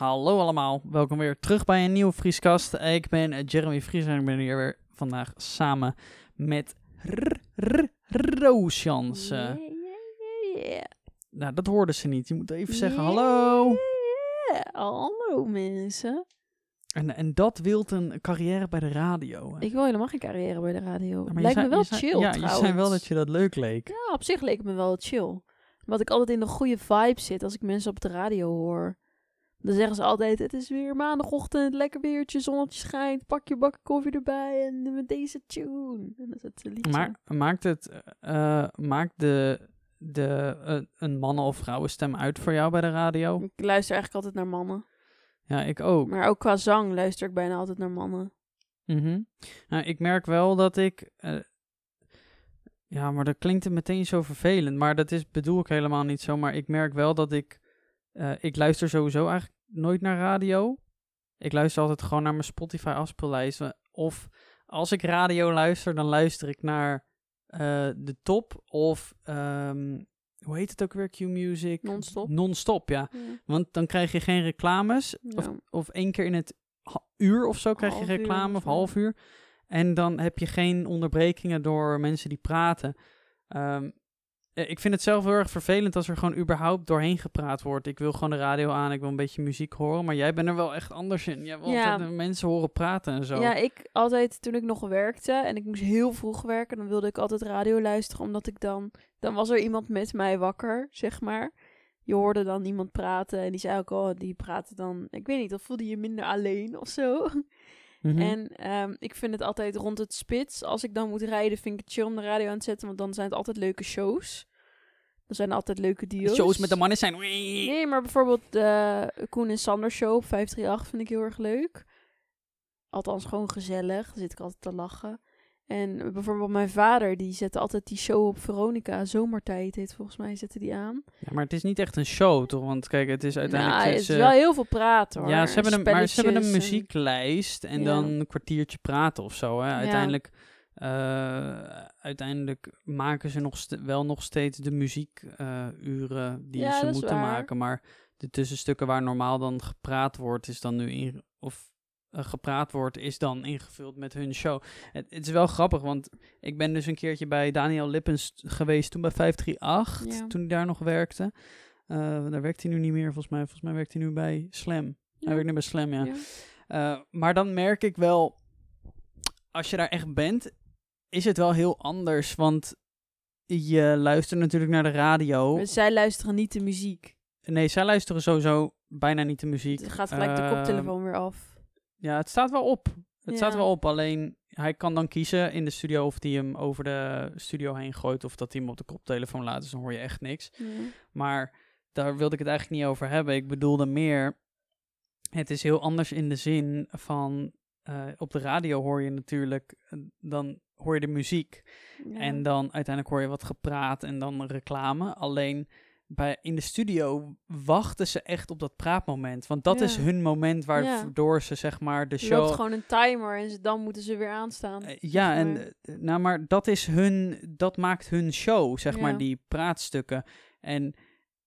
Hallo allemaal, welkom weer terug bij een nieuwe Vrieskast. Ik ben Jeremy Vries en ik ben hier weer vandaag samen met Roos Jansen. Yeah, yeah. Nou, dat hoorden ze niet. Je moet even zeggen hallo. Hallo mensen. En, en dat wilt een carrière bij de radio. hè? Ik wil helemaal geen carrière bij de radio. Maar je Lijkt zei- me wel zei- chill Ja, trouwens. je zei wel dat je dat leuk leek. Ja, op zich leek het me wel chill. Omdat ik altijd in de goede vibe zit als ik mensen op de radio hoor. Dan zeggen ze altijd, het is weer maandagochtend, lekker weertje, zonnetje schijnt, pak je bakken koffie erbij en met deze tune. En dan is het. Maar maakt het, eh, maakt de, de, eh, een mannen- of vrouwenstem uit voor jou bij de radio? Ik luister eigenlijk altijd naar mannen. Ja, ik ook. Maar ook qua zang luister ik bijna altijd naar mannen. Mhm. Nou, ik merk wel dat ik. eh, ja, maar dat klinkt het meteen zo vervelend. Maar dat is, bedoel ik helemaal niet zo. Maar ik merk wel dat ik. Eh, ik luister sowieso eigenlijk nooit naar radio. Ik luister altijd gewoon naar mijn Spotify afspeellijsten. Of als ik radio luister, dan luister ik naar eh, de top. Of. ehm, hoe heet het ook weer? Q-Music? Non-stop. Non-stop, ja. Ja. Want dan krijg je geen reclames. Of, Ja. of één keer in het uur of zo krijg je Half reclame, of half uur. En dan heb je geen onderbrekingen door mensen die praten. Eh, ik vind het zelf heel erg vervelend als er gewoon überhaupt doorheen gepraat wordt. Ik wil gewoon de radio aan, ik wil een beetje muziek horen. Maar jij bent er wel echt anders in. Jij wil Ja. altijd mensen horen praten en zo. Ja, ik altijd toen ik nog werkte en ik moest heel vroeg werken, dan wilde ik altijd radio luisteren, omdat ik dan, dan was er iemand met mij wakker, zeg maar. Je hoorde dan iemand praten en die zei ook, oh, die praten dan, ik weet niet, of voelde je minder alleen of zo. Mhm. En ehm, ik vind het altijd rond het spits, als ik dan moet rijden, vind ik het chill om de radio aan te zetten, want dan zijn het altijd leuke shows. Dan zijn er altijd leuke duo's. Shows met de mannen zijn... Nee, maar bijvoorbeeld de Koen en Sander show op 538 vind ik heel erg leuk. Althans, gewoon gezellig. Dan zit ik altijd te lachen. En bijvoorbeeld mijn vader, die zette altijd die show op Veronica. Zomertijd heet volgens mij, zette die aan. Ja, maar het is niet echt een show, toch? Want kijk, het is uiteindelijk... nou, ze- het is ze- wel heel veel praten hoor. Ja, ze hebben, een, maar ze hebben een muzieklijst en Ja. dan een kwartiertje praten of zo. Hè. Uiteindelijk, eh, uiteindelijk maken ze nog wel nog steeds de muziekuren die Ja, ze dat is moeten maken. Maar de tussenstukken waar normaal dan gepraat wordt, is dan nu in, of eh, gepraat wordt, is dan ingevuld met hun show. Het, het is wel grappig, want ik ben dus een keertje bij Daniel Lippens geweest toen bij 538, Ja. toen hij daar nog werkte. Eh, daar werkt hij nu niet meer, volgens mij. Volgens mij werkt hij nu bij Slam. Hij werkt nu bij Slam, ja. Ja. Eh, maar dan merk ik wel, als je daar echt bent, is het wel heel anders. Want je luistert natuurlijk naar de radio. Maar Zij luisteren niet de muziek. Nee, zij luisteren sowieso bijna niet de muziek. Het gaat gelijk de Eh, koptelefoon weer af. Ja, het staat wel op. Het Ja. staat wel op, alleen hij kan dan kiezen in de studio of hij hem over de studio heen gooit of dat hij hem op de koptelefoon laat. Dus dan hoor je echt niks. Ja. Maar daar wilde ik het eigenlijk niet over hebben. Ik bedoelde meer, het is heel anders in de zin van, eh, op de radio hoor je natuurlijk, eh, dan hoor je de muziek. Ja. En dan uiteindelijk hoor je wat gepraat en dan reclame. Alleen bij, in de studio wachten ze echt op dat praatmoment. Want dat Ja. is hun moment waardoor ze zeg maar de Er show... loopt gewoon een timer en ze, dan moeten ze weer aanstaan. Eh, ja, en maar. eh, nou, maar dat is hun, dat maakt hun show, zeg Ja. maar, die praatstukken. En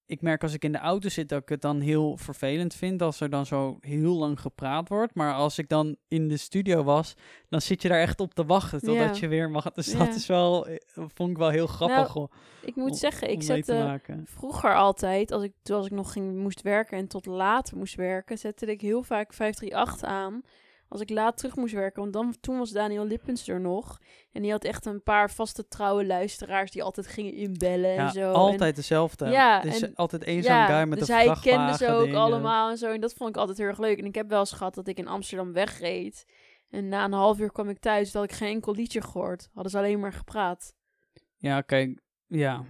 ik merk als ik in de auto zit dat ik het dan heel vervelend vind als er dan zo heel lang gepraat wordt. Maar als ik dan in de studio was, dan zit je daar echt op te wachten totdat Ja. je weer mag. Dus Ja. dat is wel, eh, vond ik wel heel grappig om, Ik moet om- zeggen, ik zette vroeger altijd, als ik, toen als ik nog ging, moest werken en tot laat moest werken, zette ik heel vaak 538 aan. Als ik laat terug moest werken, want dan, toen was Daniel Lippens er nog. En die had echt een paar vaste trouwe luisteraars die altijd gingen inbellen en zo. altijd dezelfde. Ja, is en- altijd één zo'n ja, guy met dus een hij vrachtwagen. kende ze ook dingen. allemaal en zo. En dat vond ik altijd heel erg leuk. En ik heb wel eens gehad dat ik in Amsterdam wegreed. En na een half uur kwam ik thuis, dat ik geen enkel liedje gehoord. Hadden ze alleen maar gepraat. Ja, kijk, ja.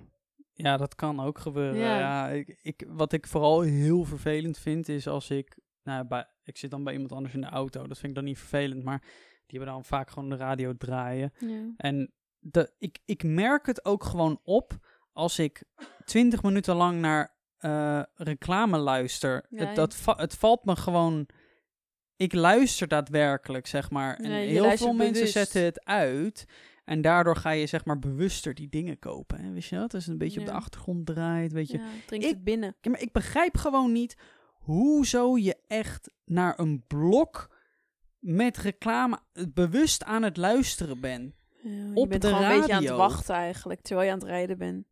Ja, dat kan ook gebeuren. Ja. Ja. ik, ik, wat ik vooral heel vervelend vind, is als ik... Nou, bij, ik zit dan bij iemand anders in de auto. Dat vind ik dan niet vervelend, maar die hebben dan vaak gewoon de radio draaien. Ja. En de, ik, ik merk het ook gewoon op als ik twintig minuten lang naar eh, reclame luister. Ja, het, dat va- het valt me gewoon... Ik luister daadwerkelijk, zeg maar. En Ja, heel veel mensen bewust. zetten het uit. En daardoor ga je zeg maar bewuster die dingen kopen. Hè? Wist je dat? Het een beetje op de achtergrond draait, weet je. Ja, Ik- het binnen. Ja, maar ik begrijp gewoon niet hoezo je echt naar een blok met reclame eh, bewust aan het luisteren bent. Ja, je Op bent de gewoon een beetje aan het radio. wachten eigenlijk, terwijl je aan het rijden bent.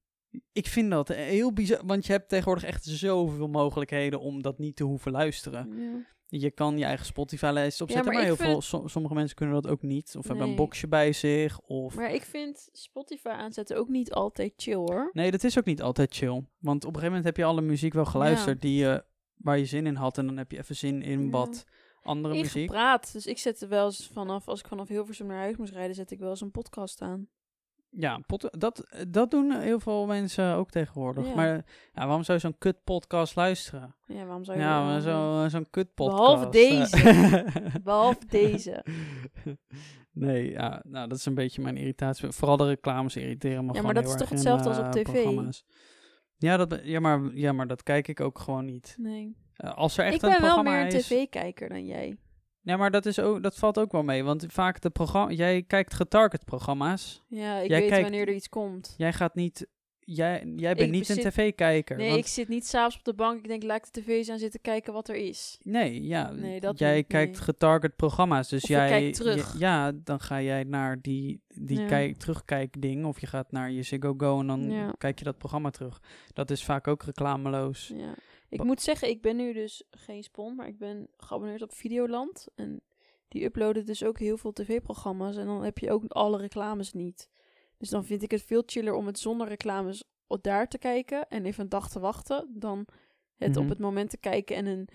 Ik vind dat heel bizar, want je hebt tegenwoordig echt zoveel mogelijkheden om dat niet te hoeven luisteren. Ja. Je kan je eigen Spotify-lijst Ja, opzetten, maar maar, heel vind veel, som- sommige mensen kunnen dat ook niet. Of hebben een boxje bij zich. Of... Maar ik vind Spotify aanzetten ook niet altijd chill hoor. Nee, dat is ook niet altijd chill. Want op een gegeven moment heb je alle muziek wel geluisterd die je, waar je zin in had. En dan heb je even zin in wat andere muziek. Ingepraat. Dus ik zette wel eens vanaf, als ik vanaf Hilversum naar huis moest rijden, zet ik wel eens een podcast aan. Ja, dat, dat doen heel veel mensen ook tegenwoordig. Ja. Maar ja, waarom zou je zo'n kut podcast luisteren? Ja, waarom zou je Ja, dat maar dan zo, zo'n kut podcast. Behalve deze. eh. Behalve deze. nee, ja, nou, dat is een beetje mijn irritatie. Vooral de reclames irriteren me Ja, maar dat is toch in, hetzelfde als op eh, tv? programma's. Ja, dat, ja, maar, ja, maar dat kijk ik ook gewoon niet. Nee. Eh, als er echt Ik een ben wel meer een is... tv-kijker dan jij. Ja, maar dat, is ook, dat valt ook wel mee. Want vaak de programma... Jij kijkt getarget programma's. Ja, ik Jij weet kijkt- wanneer er iets komt. Jij gaat niet... Jij, jij bent Ik niet een tv-kijker. Nee, want- ik zit niet s'avonds op de bank. Ik denk, laat ik de tv aan zitten kijken wat er is. Nee, ja. Nee, dat jij niet, kijkt nee. getarget programma's. Dus Of jij. terug. ja, dan ga jij naar die, die Ja. kijk, terugkijkding. Of je gaat naar je Ziggo Go en dan Ja. kijk je dat programma terug. Dat is vaak ook reclameloos. Ja. Ik Ba- moet zeggen, ik ben nu dus geen spon, maar ik ben geabonneerd op Videoland. En die uploaden dus ook heel veel tv-programma's. En dan heb je ook alle reclames niet. Dus dan vind ik het veel chiller om het zonder reclames o- daar te kijken. En even een dag te wachten. Dan het Mhm. op het moment te kijken en een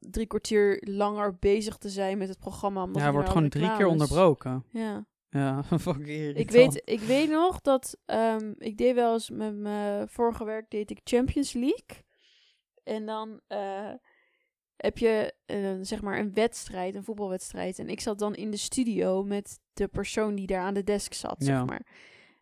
drie kwartier langer bezig te zijn met het programma. Omdat ja, hij wordt gewoon drie keer onderbroken. Ja. Ja, irritant. Ik weet, ik weet nog dat ehm, ik deed wel eens met mijn vorige werk deed ik Champions League. En dan eh, heb je eh, zeg maar een wedstrijd, een voetbalwedstrijd. En ik zat dan in de studio met de persoon die daar aan de desk zat, Ja. zeg maar.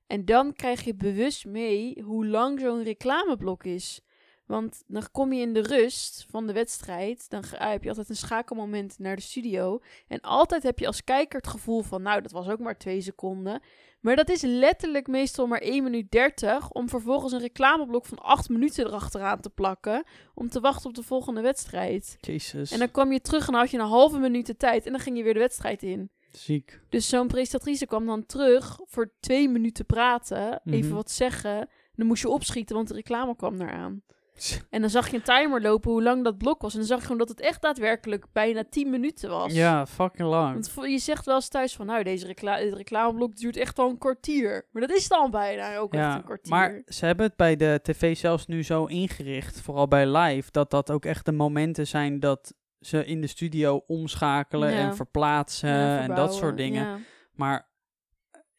En dan krijg je bewust mee hoe lang zo'n reclameblok is. Want dan kom je in de rust van de wedstrijd. Dan heb je altijd een schakelmoment naar de studio. En altijd heb je als kijker het gevoel van... Nou, dat was ook maar twee seconden. Maar dat is letterlijk meestal maar 1 minuut 30. Om vervolgens een reclameblok van 8 minuten erachteraan te plakken. Om te wachten op de volgende wedstrijd. Jezus, En dan kwam je terug en dan had je een halve minuut de tijd. En dan ging je weer de wedstrijd in. ziek. Dus zo'n presentatrice kwam dan terug voor twee minuten praten. Even Mhm. wat zeggen. Dan moest je opschieten, want de reclame kwam eraan. En dan zag je een timer lopen hoe lang dat blok was. En dan zag je gewoon dat het echt daadwerkelijk bijna 10 minuten was. Ja, fucking lang. Want je zegt wel eens thuis van, nou, deze recla dit reclameblok duurt echt al een kwartier. Maar dat is dan bijna ook echt Ja, een kwartier. maar ze hebben het bij de tv zelfs nu zo ingericht, vooral bij live, dat dat ook echt de momenten zijn dat ze in de studio omschakelen Ja. en verplaatsen Ja, en dat soort dingen. Maar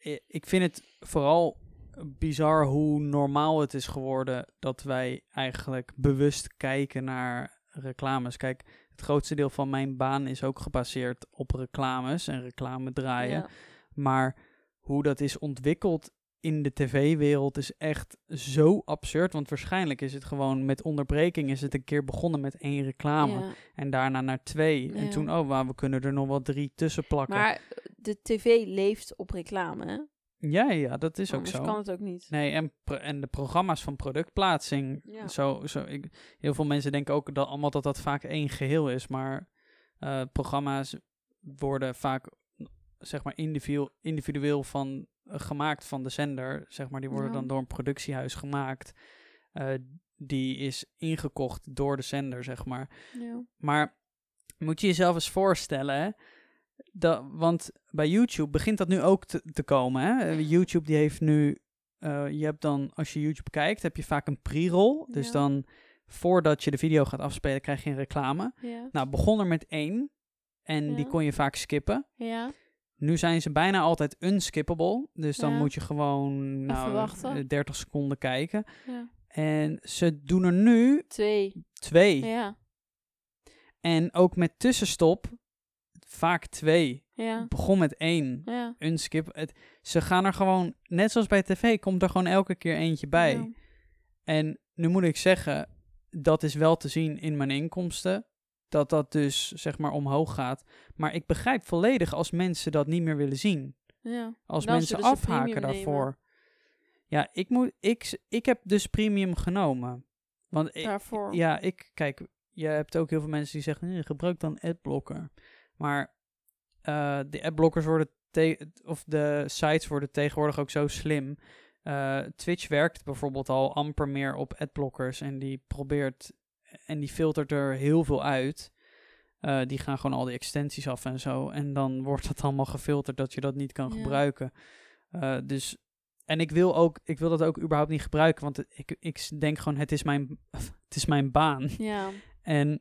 i- ik vind het vooral bizar hoe normaal het is geworden dat wij eigenlijk bewust kijken naar reclames. Kijk, het grootste deel van mijn baan is ook gebaseerd op reclames en reclame draaien. Ja. Maar hoe dat is ontwikkeld in de tv-wereld is echt zo absurd. Want waarschijnlijk is het gewoon met onderbreking is het een keer begonnen met één reclame. Ja. En daarna naar twee. En toen, oh, maar we kunnen er nog wel drie tussen plakken. Maar de tv leeft op reclame? Ja, ja, dat is ook zo. kan het ook niet. Nee, en, en de programma's van productplaatsing. Ja. Zo, zo, ik, heel veel mensen denken ook dat allemaal dat dat vaak één geheel is. Maar eh, programma's worden vaak zeg maar individueel, individueel van, eh, gemaakt van de zender. Zeg maar, die worden Ja. dan door een productiehuis gemaakt. Eh, die is ingekocht door de zender, zeg maar. Ja. Maar moet je jezelf eens voorstellen, hè? Dat, want bij YouTube begint dat nu ook te, te komen. Hè? YouTube die heeft nu, eh, je hebt dan, als je YouTube kijkt, heb je vaak een pre-roll. Dus Ja. dan, voordat je de video gaat afspelen, krijg je een reclame. Ja. Nou, begon er met één. En die kon je vaak skippen. Ja. Nu zijn ze bijna altijd unskippable. Dus dan moet je gewoon nou, wachten. eh, 30 seconden kijken. ja. En ze doen er nu Twee. twee. Ja. En ook met tussenstop, vaak twee. Ja. Begon met één. Ja. Unskip. Het, ze gaan er gewoon, net zoals bij tv, komt er gewoon elke keer eentje bij. Ja. En nu moet ik zeggen, dat is wel te zien in mijn inkomsten. Dat dat dus, zeg maar, omhoog gaat. Maar ik begrijp volledig als mensen dat niet meer willen zien. Ja. Als Dan mensen afhaken daarvoor. Ja, ik, moet, ik, ik heb dus premium genomen. Want ik, Daarvoor. ja, ik, kijk, je hebt ook heel veel mensen die zeggen, nee, gebruik dan adblocker. Maar eh, de adblockers worden, of de sites worden tegenwoordig ook zo slim. Eh, Twitch werkt bijvoorbeeld al amper meer op adblockers en die probeert en die filtert er heel veel uit. Eh, die gaan gewoon al die extensies af en zo. En dan wordt het allemaal gefilterd dat je dat niet kan Ja. gebruiken. Dus, en ik wil, ook, ik wil dat ook überhaupt niet gebruiken, want ik, ik denk gewoon, het is mijn, het is mijn baan. Ja, En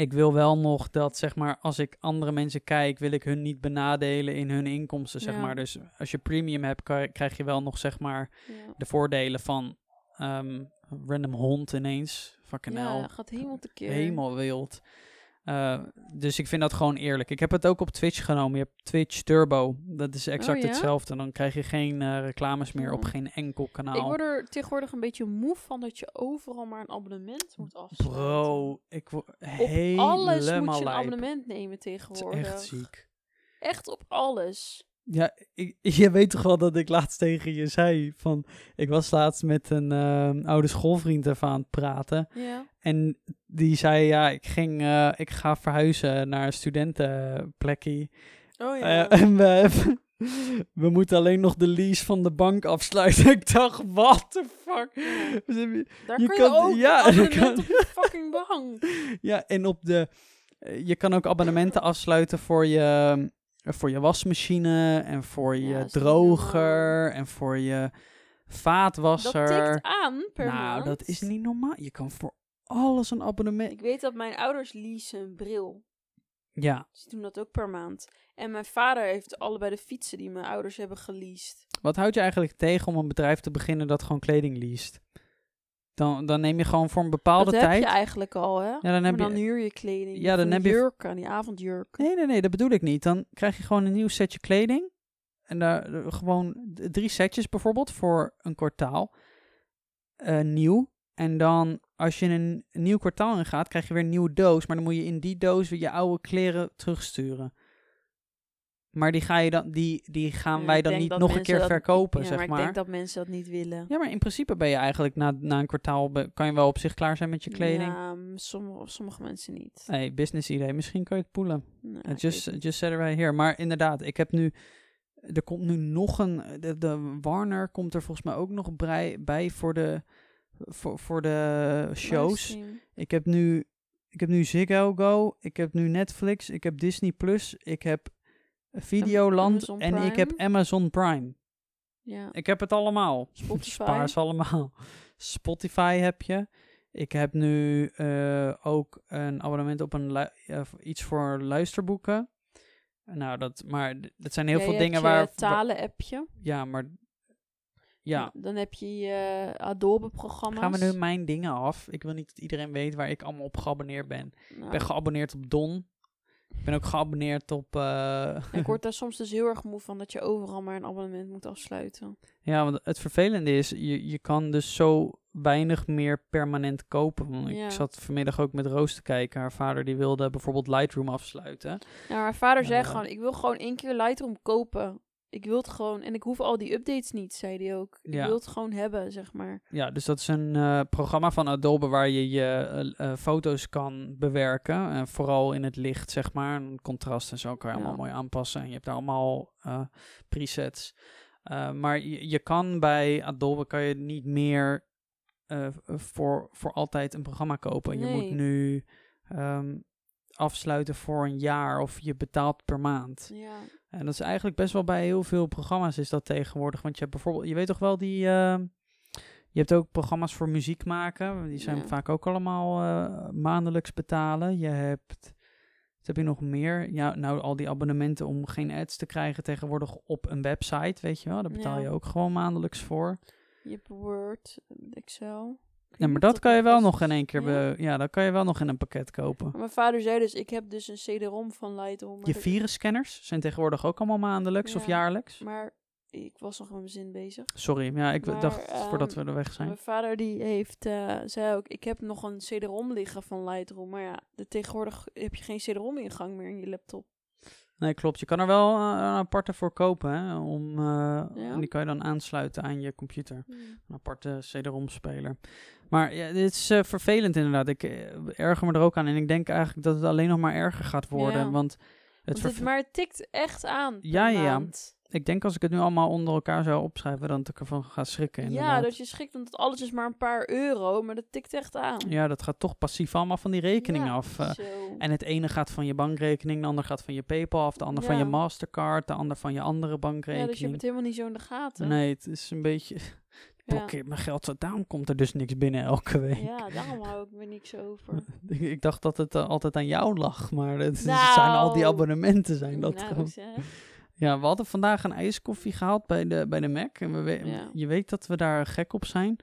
ik wil wel nog dat, zeg maar, als ik andere mensen kijk, wil ik hun niet benadelen in hun inkomsten, zeg Ja. maar. Dus als je premium hebt, krijg je wel nog, zeg maar, ja. de voordelen van ehm, random hond ineens. Fucking hell. ja gaat helemaal te keer. Helemaal wild. Eh, dus ik vind dat gewoon eerlijk. Ik heb het ook op Twitch genomen. Je hebt Twitch Turbo. Dat is exact Oh, ja? hetzelfde. Dan krijg je geen eh, reclames meer op Oh. geen enkel kanaal. Ik word er tegenwoordig een beetje moe van dat je overal maar een abonnement moet afsluiten. Bro, ik word Op helemaal alles moet je een lijp. abonnement nemen Het is tegenwoordig. echt ziek. Echt op alles. Ja, ik, je weet toch wel dat ik laatst tegen je zei van... Ik was laatst met een eh, oude schoolvriend even aan het praten. Ja. En die zei, ja, ik, ging, eh, ik ga verhuizen naar een studentenplekje. Oh Eh, en we, we moeten alleen nog de lease van de bank afsluiten. ik dacht, what the fuck? Dus Daar je kan kan- je ook ja, ja, kan- op je fucking bank. Ja, en op de... eh, Je kan ook abonnementen afsluiten voor je, voor je wasmachine en voor je dat droger en voor je Dat vaatwasser. tikt aan per nou, maand. dat is niet normaal. Je kan voor alles een abonnement... Ik weet dat mijn ouders leasen een bril. Ja, Ze doen dat ook per maand. En mijn vader heeft allebei de fietsen die mijn ouders hebben geleased. wat houd je eigenlijk tegen om een bedrijf te beginnen dat gewoon kleding leest? Dan, dan neem je gewoon voor een bepaalde dat tijd... heb je eigenlijk al, hè? Ja, dan heb je... dan huur je kleding. Ja, dan heb die je- jurken, die avondjurk. Nee, nee, nee, dat bedoel ik niet. Dan krijg je gewoon een nieuw setje kleding. En daar eh, gewoon drie setjes bijvoorbeeld voor een kwartaal. Eh, nieuw. En dan als je een, een nieuw kwartaal ingaat, krijg je weer een nieuwe doos. Maar dan moet je in die doos weer je oude kleren terugsturen. Maar die, ga je dan, die, die gaan Ja, wij dan niet nog een keer dat- verkopen, ja, zeg maar. maar. ik denk dat mensen dat niet willen. Ja, maar in principe ben je eigenlijk na, na een kwartaal... kan je wel op zich klaar zijn met je kleding. Ja, sommige, sommige mensen niet. Hey, business idee. Misschien kan je het poelen. Nee, ik just, just said it right here. Maar inderdaad, ik heb nu... Er komt nu nog een... De, de Warner komt er volgens mij ook nog bij, bij voor de, voor, voor de shows. Ik heb nu... Ik heb nu Ziggo Go, ik heb nu Netflix, ik heb Disney Plus, ik heb Videoland Amazon en ik heb. Amazon Prime. Ja. Ik heb het allemaal. Spotify. Spaar ze allemaal. Spotify heb je. Ik heb nu eh, ook een abonnement op een iets voor luisterboeken. Nou, dat, maar dat zijn heel Ja, veel je dingen je waar... wa- talen-appje. Ja, maar... Ja, Dan heb je je Adobe-programma's. gaan we nu mijn dingen af? Ik wil niet dat iedereen weet waar ik allemaal op geabonneerd ben. Nou, Ik ben geabonneerd op Don. Ik ben ook geabonneerd op... eh, ik word daar soms dus heel erg moe van dat je overal maar een abonnement moet afsluiten. Ja, want het vervelende is, je, je kan dus zo weinig meer permanent kopen. Want Ja. Ik zat vanmiddag ook met Roos te kijken. Haar vader die wilde bijvoorbeeld Lightroom afsluiten. Nou, mijn vader zei Eh. gewoon, ik wil gewoon één keer Lightroom kopen. Ik wil het gewoon, en ik hoef al die updates niet, zei hij ook. Ik Ja. wil het gewoon hebben, zeg maar. Ja, dus dat is een eh, programma van Adobe waar je je eh, eh, foto's kan bewerken. En vooral in het licht, zeg maar. En contrast en zo kan je Ja. allemaal mooi aanpassen. En je hebt daar allemaal presets. Maar je, je kan bij Adobe kan je niet meer voor, voor altijd een programma kopen. Je moet nu ehm, afsluiten voor een jaar of je betaalt per maand. Ja, En dat is eigenlijk best wel bij heel veel programma's is dat tegenwoordig. Want je hebt bijvoorbeeld, je weet toch wel die. eh, je hebt ook programma's voor muziek maken. Die zijn Ja. vaak ook allemaal eh, maandelijks betalen. Je hebt. Wat heb je nog meer? Ja, nou, al die abonnementen om geen ads te krijgen tegenwoordig op een website, weet je wel. Daar betaal Ja. je ook gewoon maandelijks voor. je hebt Word, Excel. Ja, maar dat kan je wel nog in één keer. Ja? dat kan je wel nog in een pakket kopen. Mijn vader zei dus, ik heb dus een CD-ROM van Lightroom. Je virusscanners zijn tegenwoordig ook allemaal maandelijks of Ja. jaarlijks. Maar ik was nog met mijn zin bezig. Sorry, ja, ik Maar, dacht voordat ehm, we er weg zijn. Mijn vader die heeft, eh, zei ook, ik heb nog een CD-ROM liggen van Lightroom. Maar ja, de, tegenwoordig heb je geen CD-ROM ingang meer in je laptop. Nee, klopt. Je kan er wel eh, een aparte voor kopen, hè. Om, eh, Ja? En die kan je dan aansluiten aan je computer. Hmm. Een aparte CD-ROM-speler. Maar ja, dit is eh, vervelend inderdaad. Ik eh, erger me er ook aan. En ik denk eigenlijk dat het alleen nog maar erger gaat worden. Ja. Want het Want het, maar het tikt echt aan. ja, ja. maand. Ik denk als ik het nu allemaal onder elkaar zou opschrijven, dan dat ik ervan ga schrikken. Ja, dat je schrikt, want alles is maar een paar euro, maar dat tikt echt aan. Ja, dat gaat toch passief allemaal van die rekening Ja, af. eh. zo. en het ene gaat van je bankrekening, de ander gaat van je PayPal af, de ander van Ja. je Mastercard, de ander van je andere ja, bankrekening. dus je hebt het helemaal niet zo in de gaten. Nee, het is een beetje. ja. Blokkeert mijn geld zo. Daarom komt er dus niks binnen elke week. ja, daarom hou ik me niks over. Ik, dacht dat het eh, altijd aan jou lag, maar het, het Nou. zijn al die abonnementen zijn dat nou, gewoon. Ja, we hadden vandaag een ijskoffie gehaald bij de, bij de Mac. En we Ja. je weet dat we daar gek op zijn.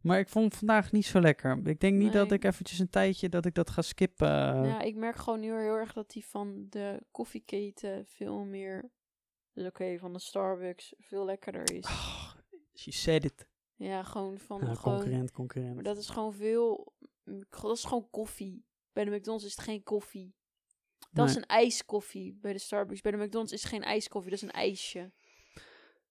Maar ik vond het vandaag niet zo lekker. Ik denk niet dat ik eventjes een tijdje dat ik dat ga skippen. ja, ik merk gewoon nu heel erg dat die van de koffieketen veel meer, dus oké, van de Starbucks veel lekkerder is. Oh, she said it. Ja, gewoon van, Ja, gewoon, concurrent, concurrent. maar dat is gewoon veel, dat is gewoon koffie. Bij de McDonald's is het geen koffie. Dat is een ijskoffie bij de Starbucks. Bij de McDonald's is geen ijskoffie, dat is een ijsje.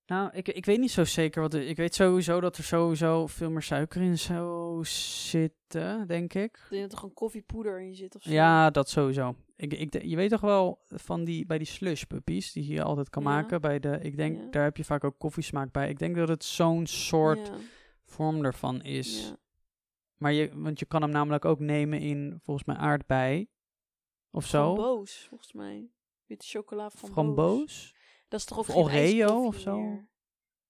Nou, ik, ik weet niet zo zeker. Wat ik weet sowieso dat er sowieso veel meer suiker in zou zitten, denk ik. Ik denk dat er gewoon koffiepoeder in zit of zo. Ja, dat sowieso. Ik, ik, je weet toch wel van die, bij die slush puppies die je altijd kan Ja. maken. Bij de, ik denk, Ja. daar heb je vaak ook koffiesmaak bij. Ik denk dat het zo'n soort Ja, vorm ervan is. Maar je, want je kan hem namelijk ook nemen in, volgens mij, aardbei. Of zo. Framboos, volgens mij. Witte chocola framboos. Framboos. Dat is toch ook Of geen Oreo of zo? meer?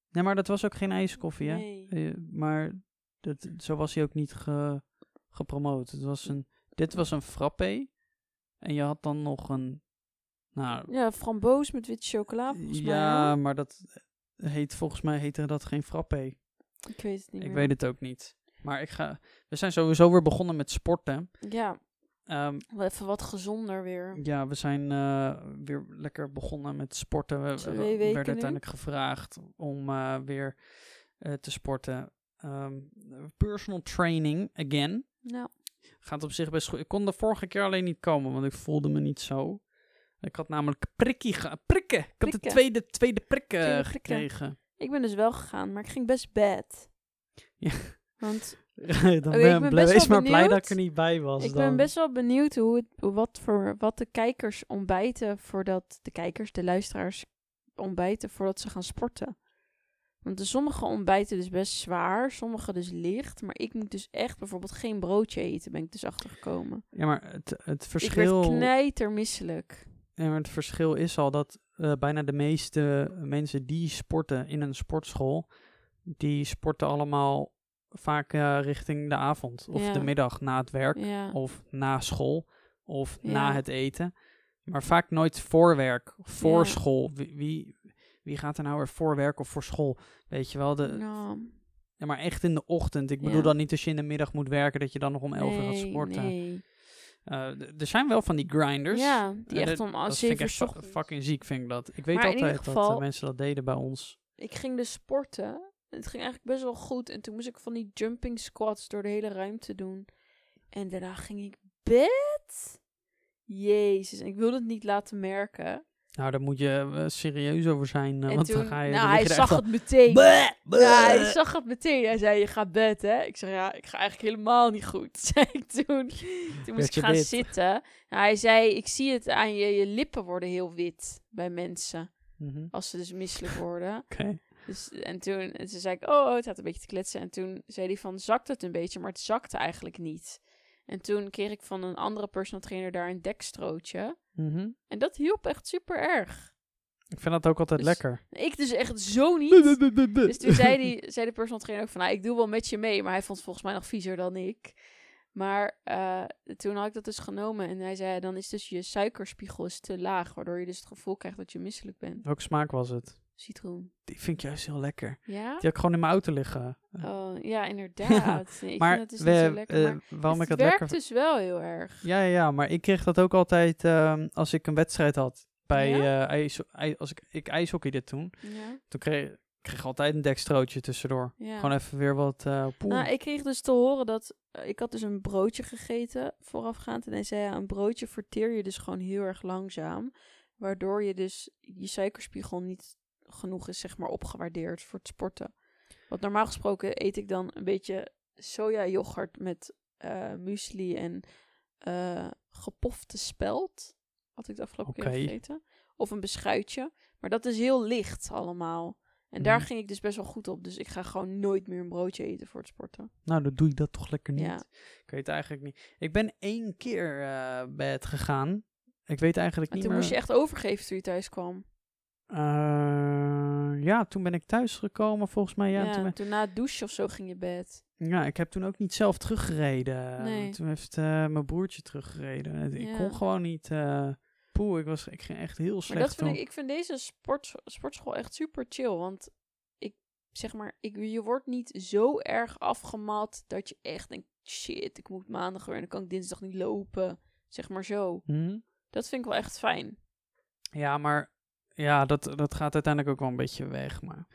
Nee, maar dat was ook geen ijskoffie, hè? Nee. Eh, maar dat, zo was hij ook niet ge, gepromoot. Het was een, dit was een frappé. En je had dan nog een... Nou, Ja, framboos met witte chocola, volgens mij. ja, maar dat heet volgens mij heette dat geen frappé. Ik weet het niet Ik meer. weet het ook niet. Maar ik ga... We zijn sowieso weer begonnen met sporten. Ja, Wel even wat gezonder weer. ja, we zijn eh, weer lekker begonnen met sporten. We, werden nu. uiteindelijk gevraagd om eh, weer eh, te sporten. Ehm, personal training again. Nou, Gaat op zich best goed. Ik kon de vorige keer alleen niet komen, want ik voelde me niet zo. Ik had namelijk prikkie ge- prikken. Ik had de Prikken. tweede, Tweede prikken. gekregen. ik ben dus wel gegaan, maar ik ging best bad. Ja. Want dan ik ben, blij- wees wel maar blij dat benieuwd. ik er niet bij was. ik dan. ben best wel benieuwd hoe het, wat, voor, wat de kijkers ontbijten voordat de kijkers, de luisteraars, ontbijten voordat ze gaan sporten. Want de sommige ontbijten dus best zwaar, sommige dus licht. Maar ik moet dus echt bijvoorbeeld geen broodje eten, ben ik dus achtergekomen. Ja, maar het, het Ik werd verschil... knijtermisselijk. Ja, maar het verschil is al dat eh, bijna de meeste mensen die sporten in een sportschool, die sporten allemaal vaak eh, richting de avond of Ja. de middag na het werk Ja. of na school of Ja. na het eten. Maar vaak nooit voor werk, voor school. Wie, wie, wie gaat er nou weer voor werk of voor school? Weet je wel, de, Nou, ja, maar echt in de ochtend. Ik bedoel dan niet als je in de middag moet werken, dat je dan nog om 11 uur gaat sporten. Nee. Eh, er zijn wel van die grinders. Ja, die Eh, echt om als vind ik 7 uur fucking ziek, vind ik dat. Ik weet Maar altijd dat geval- mensen dat deden bij ons. Ik ging dus sporten. Het ging eigenlijk best wel goed. En toen moest ik van die jumping squats door de hele ruimte doen. En daarna ging ik bed. Jezus, en ik wilde het niet laten merken. Nou, daar moet je eh, serieus over zijn. eh, want toen, dan ga je. nou, dan hij zag het meteen. "Bleh, bleh." Ja, hij zag het meteen. Hij zei, je gaat bed, hè? Ik zei, ja, ik ga eigenlijk helemaal niet goed, zei ik toen. Moest ik gaan wit? zitten. Nou, hij zei, ik zie het aan je, je lippen worden heel wit bij mensen. Mhm, Als ze dus misselijk worden. Oké. Dus, en toen en toen zei ik, oh, oh, het had een beetje te kletsen. En toen zei hij van, zakt het een beetje? Maar het zakte eigenlijk niet. En toen kreeg ik van een andere personal trainer daar een dekstrootje. Mhm. En dat hielp echt super erg. Ik vind dat ook altijd Dus- lekker. Ik dus echt zo niet. Dus toen zei, die, zei de personal trainer ook van, nou, ik doe wel met je mee. Maar hij vond het volgens mij nog viezer dan ik. Maar eh, toen had ik dat dus genomen. En hij zei, dan is dus je suikerspiegel is te laag. Waardoor je dus het gevoel krijgt dat je misselijk bent. Welke smaak was het? Citroen. Die vind ik juist heel lekker. Ja? Die heb ik gewoon in mijn auto liggen. Oh, ja, inderdaad. Nee, ik maar vind het dus we, niet zo lekker. maar waarom ik het het werkt lekker dus wel heel erg. Ja, ja, ja, maar ik kreeg dat ook altijd ehm, als ik een wedstrijd had. Bij Ja? eh, ijs, ij- als ik, ik ijshockeyde toen. Ja, Toen kreeg ik kreeg altijd een dekstrootje tussendoor. ja. Gewoon even weer wat poel. Nou, ik kreeg dus te horen dat... ik had dus een broodje gegeten voorafgaand. En hij zei, ja, een broodje verteer je dus gewoon heel erg langzaam. Waardoor je dus je suikerspiegel niet genoeg is, zeg maar, opgewaardeerd voor het sporten. Want normaal gesproken eet ik dan een beetje sojayoghurt met eh muesli en eh, gepofte spelt. Had ik de afgelopen Oké. keer gegeten. Of een beschuitje. Maar dat is heel licht allemaal. En daar Mhm. ging ik dus best wel goed op. Dus ik ga gewoon nooit meer een broodje eten voor het sporten. Nou, dan doe ik dat toch lekker niet. Ja. Ik weet eigenlijk niet. Ik ben één keer eh bij het gegaan. Ik weet eigenlijk En niet toen meer. moest je echt overgeven toen je thuis kwam. Eh, ja, toen ben ik thuis gekomen volgens mij. Ja, Ja, toen ben- toen na het douchen of zo ging je bed. ja, ik heb toen ook niet zelf teruggereden. Nee. Toen heeft eh, mijn broertje teruggereden. Ik kon gewoon niet. eh poeh, ik, was, ik ging echt heel Maar slecht. dat vind ik, ik vind deze sport, sportschool echt super chill. Want ik zeg maar, ik, je wordt niet zo erg afgemat dat je echt denkt: shit, ik moet maandag weer en dan kan ik dinsdag niet lopen. Zeg maar zo. Hm? Dat vind ik wel echt fijn. Ja, maar ja, dat, dat gaat uiteindelijk ook wel een beetje weg. Maar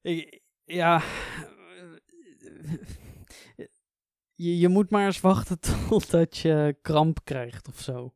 ik, ja, je, je moet maar eens wachten totdat je kramp krijgt of zo.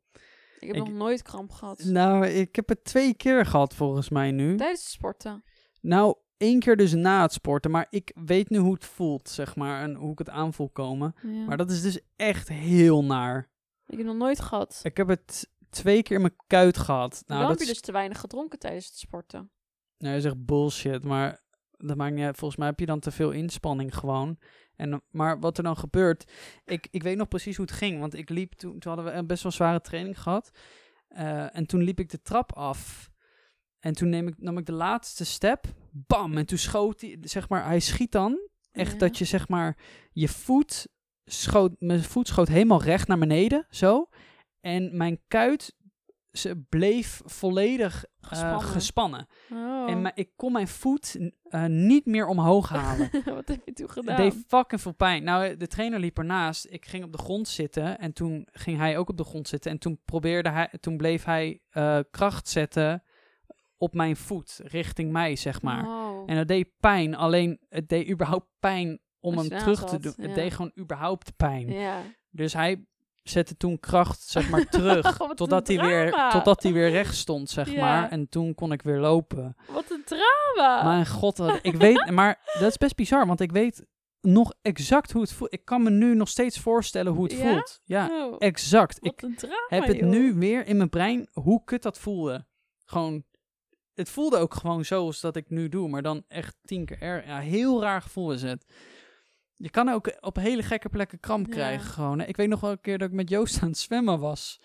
Ik heb Ik- nog nooit kramp gehad. Nou, ik heb het twee keer gehad volgens mij nu. Tijdens het sporten. Nou, één keer dus na het sporten, maar ik weet nu hoe het voelt, zeg maar, en hoe ik het aan voel komen. Ja. Maar dat is dus echt heel naar. Ik heb nog nooit gehad. Ik heb het twee keer in mijn kuit gehad. Nou, dan dat heb je is dus te weinig gedronken tijdens het sporten. Nou, je zegt bullshit, maar dat maakt niet uit. Volgens mij heb je dan te veel inspanning gewoon. En, maar wat er dan gebeurt, ik, ik weet nog precies hoe het ging. Want ik liep toen, toen hadden we een best wel zware training gehad. Eh, en toen liep ik de trap af. En toen neem ik, nam ik de laatste step. Bam! En toen schoot hij, zeg maar, hij schiet dan. Echt Ja. dat je, zeg maar, je voet schoot, mijn voet schoot helemaal recht naar beneden, zo. En mijn kuit ze bleef volledig eh, Gespannen. gespannen. Oh. En ik kon mijn voet eh, niet meer omhoog halen. Wat heb je toen Het gedaan? deed fucking veel pijn. Nou, de trainer liep ernaast. Ik ging op de grond zitten. En toen ging hij ook op de grond zitten. En toen probeerde hij, toen bleef hij eh, kracht zetten op mijn voet, richting mij, zeg maar. Oh. En dat deed pijn. Alleen het deed überhaupt pijn om hem terug te doen. Het deed gewoon überhaupt pijn. Ja. Dus hij zette toen kracht, zeg maar, terug. Totdat, hij weer, totdat hij weer recht stond, zeg maar. En toen kon ik weer lopen. Wat een drama. Mijn god, wat- ik weet, maar dat is best bizar, want ik weet nog exact hoe het voelt. Ik kan me nu nog steeds voorstellen hoe het Ja? voelt. Ja, Oh, exact. Ik drama, heb het joh. nu weer in mijn brein hoe kut dat voelde. Gewoon, het voelde ook gewoon zoals dat ik nu doe, maar dan echt tien keer erg. Ja, heel raar gevoel is het. Je kan ook op hele gekke plekken kramp Ja. krijgen gewoon. hè. Ik weet nog wel een keer dat ik met Joost aan het zwemmen was.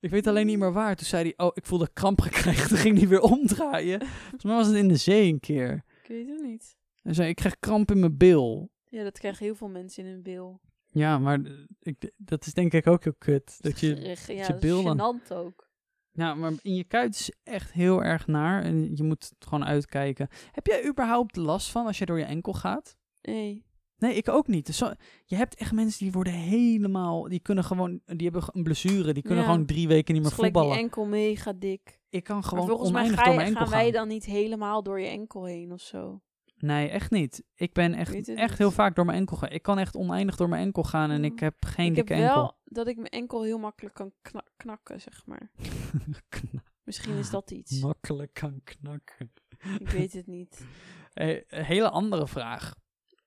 Ik weet alleen niet meer waar. Toen zei hij, oh, ik voelde kramp gekregen. Toen ging hij weer omdraaien. Volgens mij was het in de zee een keer. Ik weet het niet. Hij zei, ik krijg kramp in mijn bil. Ja, dat krijgen heel veel mensen in hun bil. Ja, maar ik, dat is denk ik ook heel kut. Dat je, Gerig- ja, dat is bil dan- gênant ook. ja, maar in je kuit is echt heel erg naar. En je moet het gewoon uitkijken. Heb jij überhaupt last van als je door je enkel gaat? Nee. Nee, ik ook niet. Dus zo- je hebt echt mensen die worden helemaal... Die kunnen gewoon... Die hebben een blessure. Die kunnen Ja. gewoon drie weken niet Het meer gelijk die voetballen. enkel mega dik. Ik kan Maar gewoon volgens mij oneindig ga door je- mijn enkel gaan wij gaan. dan niet helemaal door je enkel heen of zo. Nee, echt niet. Ik ben echt, echt niet. heel vaak door mijn enkel gaan. Ik kan echt oneindig door mijn enkel gaan en ik heb geen ik heb dikke wel enkel. dat ik mijn enkel heel makkelijk kan kna- knakken, zeg maar. Misschien is dat iets. Makkelijk kan knakken. Ik weet het niet. Eh, een hele andere vraag.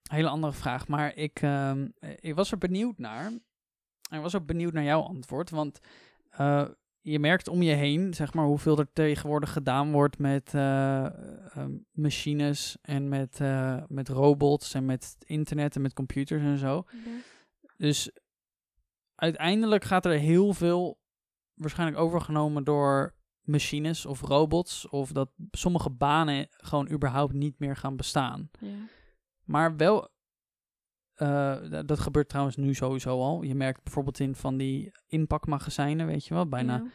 Hele andere vraag. Maar ik, ehm, eh, ik was er benieuwd naar. En ik was ook benieuwd naar jouw antwoord. Want eh, je merkt om je heen, zeg maar, hoeveel er tegenwoordig gedaan wordt met eh, eh, machines en met, met robots en met internet en met computers en zo. Dus uiteindelijk gaat er heel veel waarschijnlijk overgenomen door machines of robots. Of dat sommige banen gewoon überhaupt niet meer gaan bestaan. Ja. Maar wel, eh, dat gebeurt trouwens nu sowieso al. Je merkt bijvoorbeeld in van die inpakmagazijnen, weet je wel, bijna. Ja.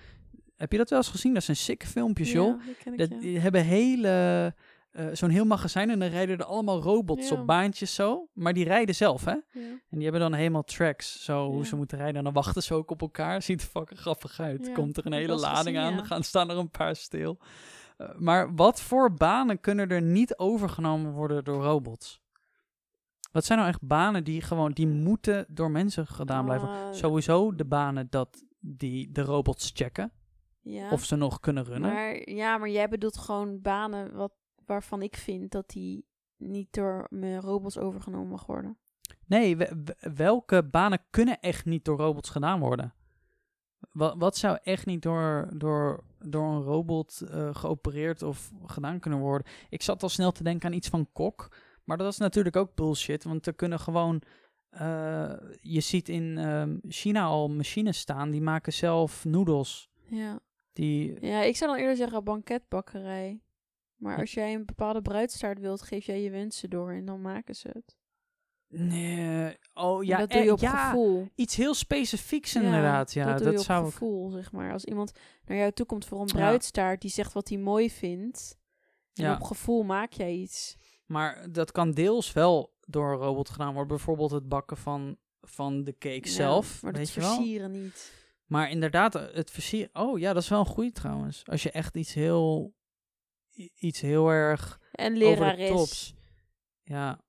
Heb je dat wel eens gezien? Dat zijn sikke filmpjes, joh. Ja, die ik, ja. Hebben hele, eh, zo'n heel magazijn en dan rijden er allemaal robots Ja. op baantjes zo. Maar die rijden zelf, hè? Ja. En die hebben dan helemaal tracks, zo hoe ze moeten rijden. En dan wachten ze ook op elkaar. Ziet er fucking grappig uit. Komt er een hele lading gezien, aan, dan gaan, staan er een paar stil. Eh, maar wat voor banen kunnen er niet overgenomen worden door robots? Wat zijn nou echt banen die gewoon, die moeten door mensen gedaan blijven? Ah, Sowieso de banen dat die de robots checken. Ja. of ze nog kunnen runnen. Maar ja, maar jij bedoelt gewoon banen wat, waarvan ik vind dat die niet door mijn robots overgenomen mag worden. Nee, we- we- welke banen kunnen echt niet door robots gedaan worden? Wat, wat zou echt niet door, door, door een robot eh, geopereerd of gedaan kunnen worden? Ik zat al snel te denken aan iets van kok. Maar dat is natuurlijk ook bullshit. Want er kunnen gewoon. eh, je ziet in ehm, China al machines staan die maken zelf noedels. Ja. Die, ja, ik zou dan eerder zeggen banketbakkerij. Maar als jij een bepaalde bruidstaart wilt, geef jij je wensen door en dan maken ze het. nee, oh ja, En dat doe je eh, op ja, gevoel. iets heel specifieks inderdaad. Ja, dat dat, doe je op zou ik. gevoel, zeg maar. Als iemand naar jou toe komt voor een bruidstaart, die zegt wat hij mooi vindt. En Ja. op gevoel maak jij iets. Maar dat kan deels wel door een robot gedaan worden. Bijvoorbeeld het bakken van, van de cake Ja, zelf. Maar weet dat je wel? versieren niet. Maar inderdaad, het versieren. Oh ja, dat is wel een goeie trouwens. Als je echt iets heel. iets heel erg. En lerares. tops. Ja.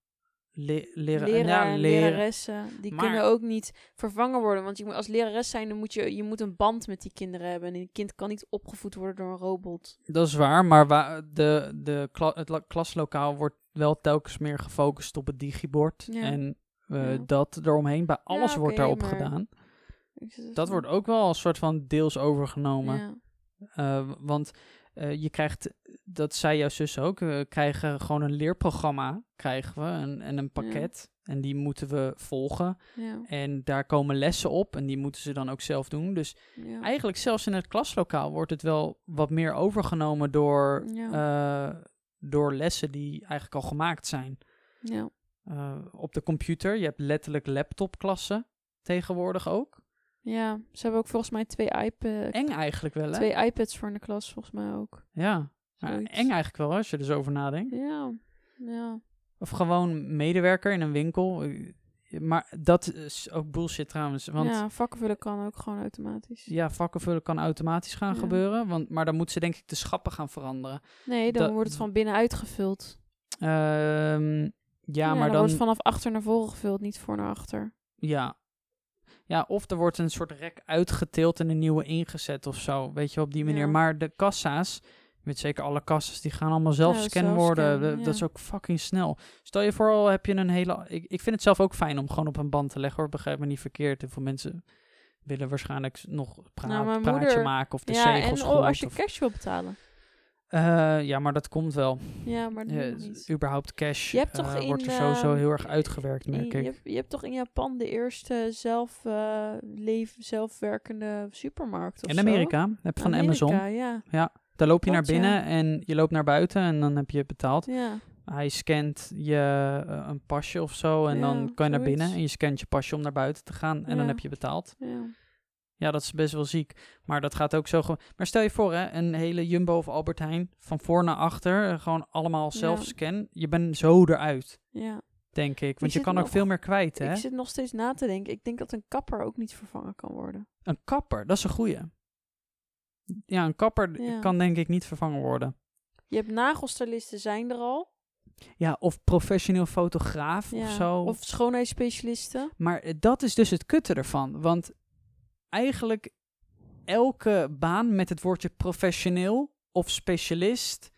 Le lera- Leraar ja, en lera- leraressen, die Maar- kunnen ook niet vervangen worden. Want je moet, als lerares zijn, dan moet je, je moet een band met die kinderen hebben. En een kind kan niet opgevoed worden door een robot. Dat is waar, maar wa de, de kla het la- klaslokaal wordt wel telkens meer gefocust op het digibord. Ja. En eh, Ja. dat eromheen. Bij alles wordt daarop maar- gedaan. Dat wordt ook wel een soort van deels overgenomen. Eh, want eh, je krijgt, dat zei jouw zus ook, we krijgen gewoon een leerprogramma krijgen we en, en een pakket. En die moeten we volgen. Ja. En daar komen lessen op en die moeten ze dan ook zelf doen. Dus Ja. eigenlijk zelfs in het klaslokaal wordt het wel wat meer overgenomen door. Door lessen die eigenlijk al gemaakt zijn. ja. Eh, op de computer, je hebt letterlijk laptopklassen tegenwoordig ook. Ja, ze hebben ook volgens mij twee, iPad, Eng eigenlijk wel, hè? twee iPads voor in de klas, volgens mij ook. Ja, maar eng eigenlijk wel als je er zo over nadenkt. Ja, ja. Of gewoon medewerker in een winkel. Maar dat is ook bullshit trouwens. Want ja, ja, vakkenvullen kan ook gewoon automatisch. vakken vullen kan automatisch gaan Ja. gebeuren. Want, maar dan moeten ze denk ik de schappen gaan veranderen. Nee, dan wordt het van binnenuit gevuld. Ehm, ja, maar dan, dan... wordt het vanaf achter naar voren gevuld, niet voor naar achter. Ja. Ja, of er wordt een soort rek uitgeteeld en een nieuwe ingezet of zo. Weet je, op die manier. Ja. Maar de kassa's, weet zeker alle kassa's, die gaan allemaal zelf Ja, scannen worden. ja. Dat is ook fucking snel. Stel je voor, al heb je een hele... Ik, ik vind het zelf ook fijn om gewoon op een band te leggen, hoor. Begrijp me niet verkeerd. Heel veel mensen willen waarschijnlijk nog Nou, praatje moeder- maken of de ja, en zegels als je of- cash wil betalen. Eh, ja, maar dat komt wel. Ja, maar dat Ja, nog niet. überhaupt cash Je hebt toch eh, wordt er in, sowieso ehm, heel erg uitgewerkt, In- merk je, hebt, je hebt toch in Japan de eerste zelf, eh, leef, zelfwerkende supermarkt of In? Amerika, heb je van Amazon. Amerika, ja. Daar loop je naar binnen ja. en je loopt naar buiten en dan heb je betaald. Ja, Hij scant je eh, een pasje of zo en Ja, dan kan je naar binnen en je scant je pasje om naar buiten te gaan en dan heb je betaald. ja. Ja, dat is best wel ziek. Maar dat gaat ook zo gewoon. Maar stel je voor, hè, een hele Jumbo of Albert Heijn van voor naar achter, eh, gewoon allemaal zelf Ja. scan. Je bent zo eruit, ja. denk ik. Want je kan ook veel meer kwijt, hè? Ik zit nog steeds na te denken. Ik denk dat een kapper ook niet vervangen kan worden. Een kapper, dat is een goeie. Ja, een kapper Ja. kan denk ik niet vervangen worden. Je hebt nagelstylisten zijn er al. Ja, of professioneel fotograaf Ja. of zo. Of schoonheidsspecialisten. Maar eh, dat is dus het kutte ervan. Want eigenlijk elke baan met het woordje professioneel of specialist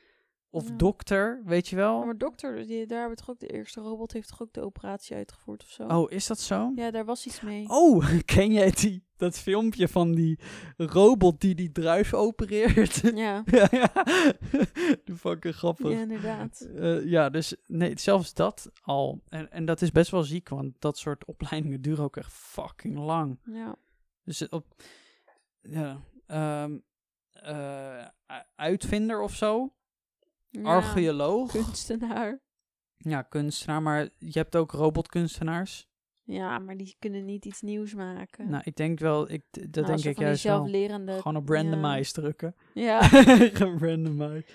of Ja. dokter, weet je wel? Ja, maar dokter, die, daar hebben we toch ook de eerste robot heeft toch ook de operatie uitgevoerd of zo? Oh, is dat zo? Ja, daar was iets mee. Oh, ken jij die, dat filmpje van die robot die die druif opereert? Ja, ja, ja. Die fucking grappig. ja inderdaad. Eh, ja, dus nee, zelfs dat al. En, en dat is best wel ziek, want dat soort opleidingen duren ook echt fucking lang. Ja. Dus op, ja, ehm, eh, uitvinder of zo, Ja, archeoloog, Kunstenaar. ja, kunstenaar, maar je hebt ook robotkunstenaars. Ja, maar die kunnen niet iets nieuws maken. Nou, ik denk wel, ik, dat Nou, denk ik juist wel. zelflerende... Gewoon op randomize drukken. Ja. Randomize. Ik,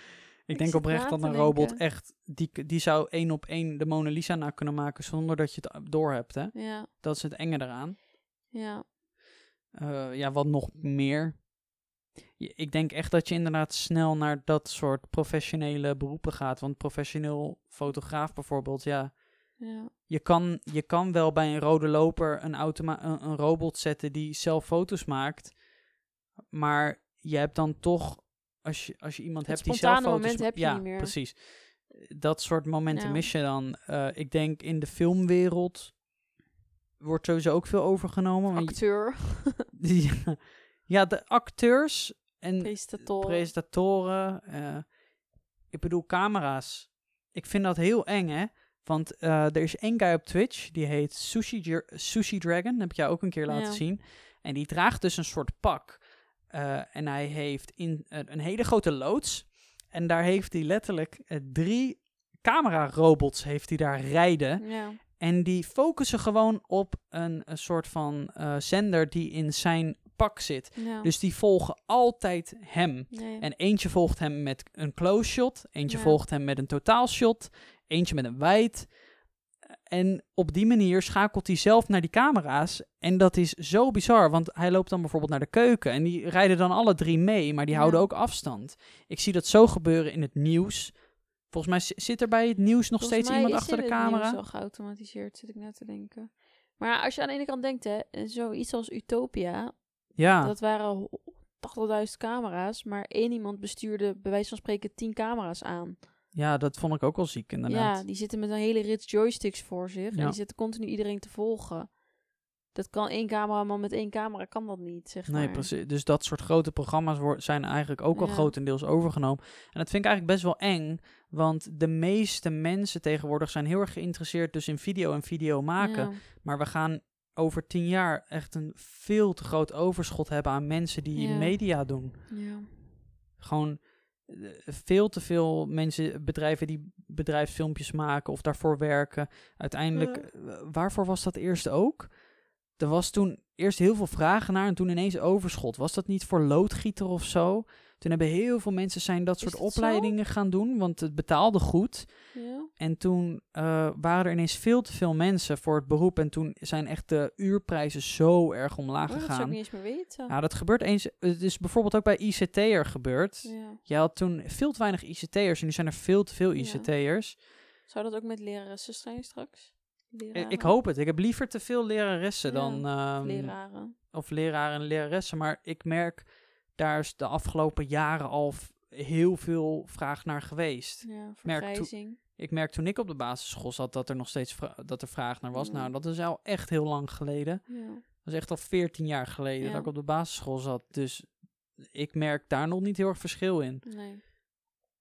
Ik denk oprecht dat een robot denken. echt, die, die zou één op één de Mona Lisa na kunnen maken zonder dat je het door hebt, hè. ja, Dat is het enge eraan. ja. Eh, ja, wat nog meer. Ik denk echt dat je inderdaad snel naar dat soort professionele beroepen gaat. Want professioneel fotograaf bijvoorbeeld, ja. ja. Je kan, je kan wel bij een rode loper een, automa een, een robot zetten die zelf foto's maakt. Maar je hebt dan toch, als je, als je iemand Het hebt die zelf foto's... moment heb je ja, niet meer. precies. Dat soort momenten Ja. mis je dan. Eh, ik denk in de filmwereld wordt sowieso ook veel overgenomen. je- Acteur, ja, ja, de acteurs en presentator. presentatoren. eh, ik bedoel, camera's. Ik vind dat heel eng, hè? Want eh, er is één guy op Twitch, die heet Sushi, Sushi Dragon. Dat heb ik jou ook een keer laten Ja. zien. En die draagt dus een soort pak. Eh, en hij heeft in, een hele grote loods. En daar heeft hij letterlijk drie camera-robots heeft hij daar rijden. ja. En die focussen gewoon op een, een soort van zender die in zijn pak zit. Ja. Dus die volgen altijd hem. Nee. En eentje volgt hem met een close shot, eentje Ja. volgt hem met een totaal shot, eentje met een wide. En op die manier schakelt hij zelf naar die camera's. En dat is zo bizar, want hij loopt dan bijvoorbeeld naar de keuken. En die rijden dan alle drie mee, maar die Ja. houden ook afstand. Ik zie dat zo gebeuren in het nieuws. Volgens mij zi- zit er bij het nieuws nog Volgens steeds iemand is achter de in het camera. al geautomatiseerd, zit ik net te denken. Maar als je aan de ene kant denkt, hè, zoiets als Utopia, Ja, dat waren ho- 80.000 camera's, maar één iemand bestuurde bij wijze van spreken 10 camera's aan. ja, dat vond ik ook wel ziek inderdaad. Ja, die zitten met een hele rits joysticks voor zich en die zitten continu iedereen te volgen. Dat kan één cameraman met één camera, kan dat niet, zeg Nee, maar. precies. Dus dat soort grote programma's zijn eigenlijk ook al Ja. grotendeels overgenomen. En dat vind ik eigenlijk best wel eng. Want de meeste mensen tegenwoordig zijn heel erg geïnteresseerd dus in video en video maken. Ja. Maar we gaan over tien jaar echt een veel te groot overschot hebben aan mensen die Ja. media doen. Ja. Gewoon eh, veel te veel mensen, bedrijven die bedrijfsfilmpjes maken of daarvoor werken. Uiteindelijk, eh, waarvoor was dat eerst ook? Er was toen eerst heel veel vragen naar en toen ineens overschot. Was dat niet voor loodgieter of zo? Toen hebben heel veel mensen zijn dat soort zo? opleidingen gaan doen, want het betaalde goed. Ja. En toen eh, waren er ineens veel te veel mensen voor het beroep. En toen zijn echt de uurprijzen zo erg omlaag Oh, dat zou ik gegaan. niet eens meer weten. Ja, dat gebeurt eens. Het is bijvoorbeeld ook bij ICT'er gebeurd. Ja. Je had toen veel te weinig ICT'ers en nu zijn er veel te veel Ja. ICT'ers. Zou dat ook met leraressen zijn straks? Ik, Leraren? ik hoop het. Ik heb liever te veel leraressen Ja, dan... ehm, Leraren. Of leraren en leraressen. Maar ik merk, daar is de afgelopen jaren al heel veel vraag naar geweest. Ja, merk vergrijzing. Ik merk toen ik op de basisschool zat dat er nog steeds dat er vraag naar was. Ja. Nou, dat is al echt heel lang geleden. Ja. Dat is echt al 14 jaar geleden Ja. dat ik op de basisschool zat. Dus ik merk daar nog niet heel erg verschil in. Nee.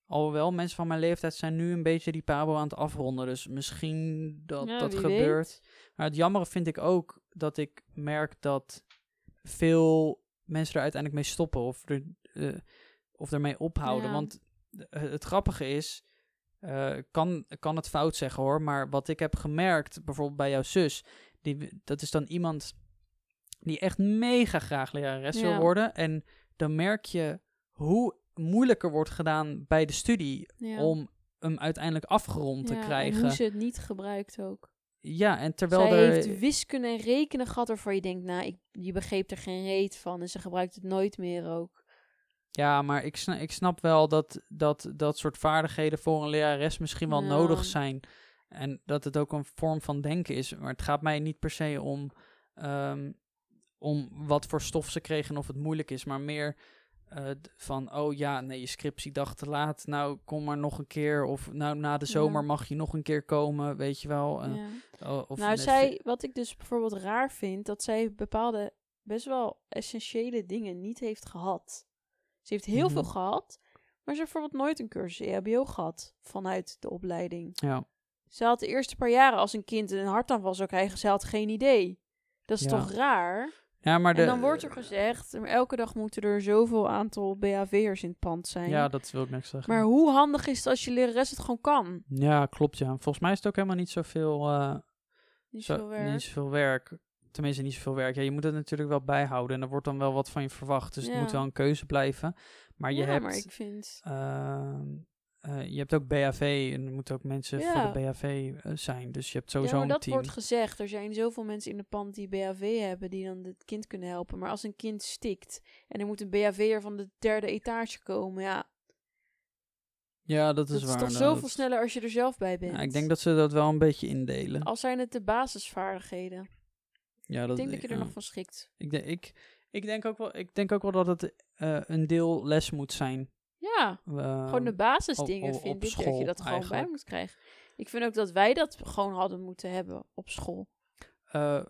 Alhoewel, mensen van mijn leeftijd zijn nu een beetje die pabo aan het afronden. Dus misschien dat dat gebeurt. weet. Maar het jammere vind ik ook dat ik merk dat veel mensen er uiteindelijk mee stoppen. Of, er, eh, of ermee ophouden. Ja. Want eh, het grappige is, ik kan, kan het fout zeggen hoor. Maar wat ik heb gemerkt, bijvoorbeeld bij jouw zus. Die, dat is dan iemand die echt mega graag lerares wil Ja. worden. En dan merk je hoe moeilijker wordt gedaan bij de studie Ja. om hem uiteindelijk afgerond te En krijgen. hoe ze het niet gebruikt ook. Ja, en terwijl Zij er... heeft wiskunde en rekenen gehad waarvan je denkt, nou, ik, je begreep er geen reet van. En ze gebruikt het nooit meer ook. Ja, maar ik snap, ik snap wel dat, dat dat soort vaardigheden voor een lerares misschien wel Ja. nodig zijn. En dat het ook een vorm van denken is. Maar het gaat mij niet per se om, ehm, om wat voor stof ze kregen en of het moeilijk is. Maar meer eh, van, oh ja, nee, je scriptiedag te laat. Nou, kom maar nog een keer. Of nou, na de Ja. zomer mag je nog een keer komen, weet je wel. Eh, ja. of Nou, zij, wat ik dus bijvoorbeeld raar vind, dat zij bepaalde best wel essentiële dingen niet heeft gehad. Ze heeft heel veel Mhm. gehad, maar ze heeft bijvoorbeeld nooit een cursus EHBO gehad vanuit de opleiding. Ja, Ze had de eerste paar jaren als een kind een hartaanval zou krijgen, ze had geen idee. Dat is Ja. toch raar? Ja maar de, en dan wordt er gezegd, elke dag moeten er zoveel aantal BHV'ers in het pand zijn. Ja, dat wil ik net zeggen. maar hoe handig is het als je lerares het gewoon kan? Ja, klopt ja. Volgens mij is het ook helemaal niet zoveel... eh, Niet Zo, veel werk. Niet zoveel werk. Tenminste, niet zoveel werk. Ja, je moet het natuurlijk wel bijhouden. En er wordt dan wel wat van je verwacht. Dus het moet wel een keuze blijven. Maar je ja, hebt... maar ik vind... ehm, eh, je hebt ook BHV. En er moeten ook mensen Ja. voor de BHV eh, zijn. Dus je hebt sowieso ja, maar een dat team. wordt gezegd. Er zijn zoveel mensen in de pand die BHV hebben, die dan het kind kunnen helpen. Maar als een kind stikt en er moet een BHV'er van de derde etage komen, ja, Ja, dat is dat is waar. toch nou, zoveel dat- sneller als je er zelf bij bent. Ja, ik denk dat ze dat wel een beetje indelen. Al zijn het de basisvaardigheden. ja, ik dat, denk dat je er nog van schikt. Ik, denk, ik, ik, denk ook wel, ik denk ook wel dat het eh, een deel les moet zijn. Ja, Eh, gewoon de basisdingen op- op- vind op ik dat je dat gewoon bij moet krijgen. Ik vind ook dat wij dat gewoon hadden moeten hebben op school. eh,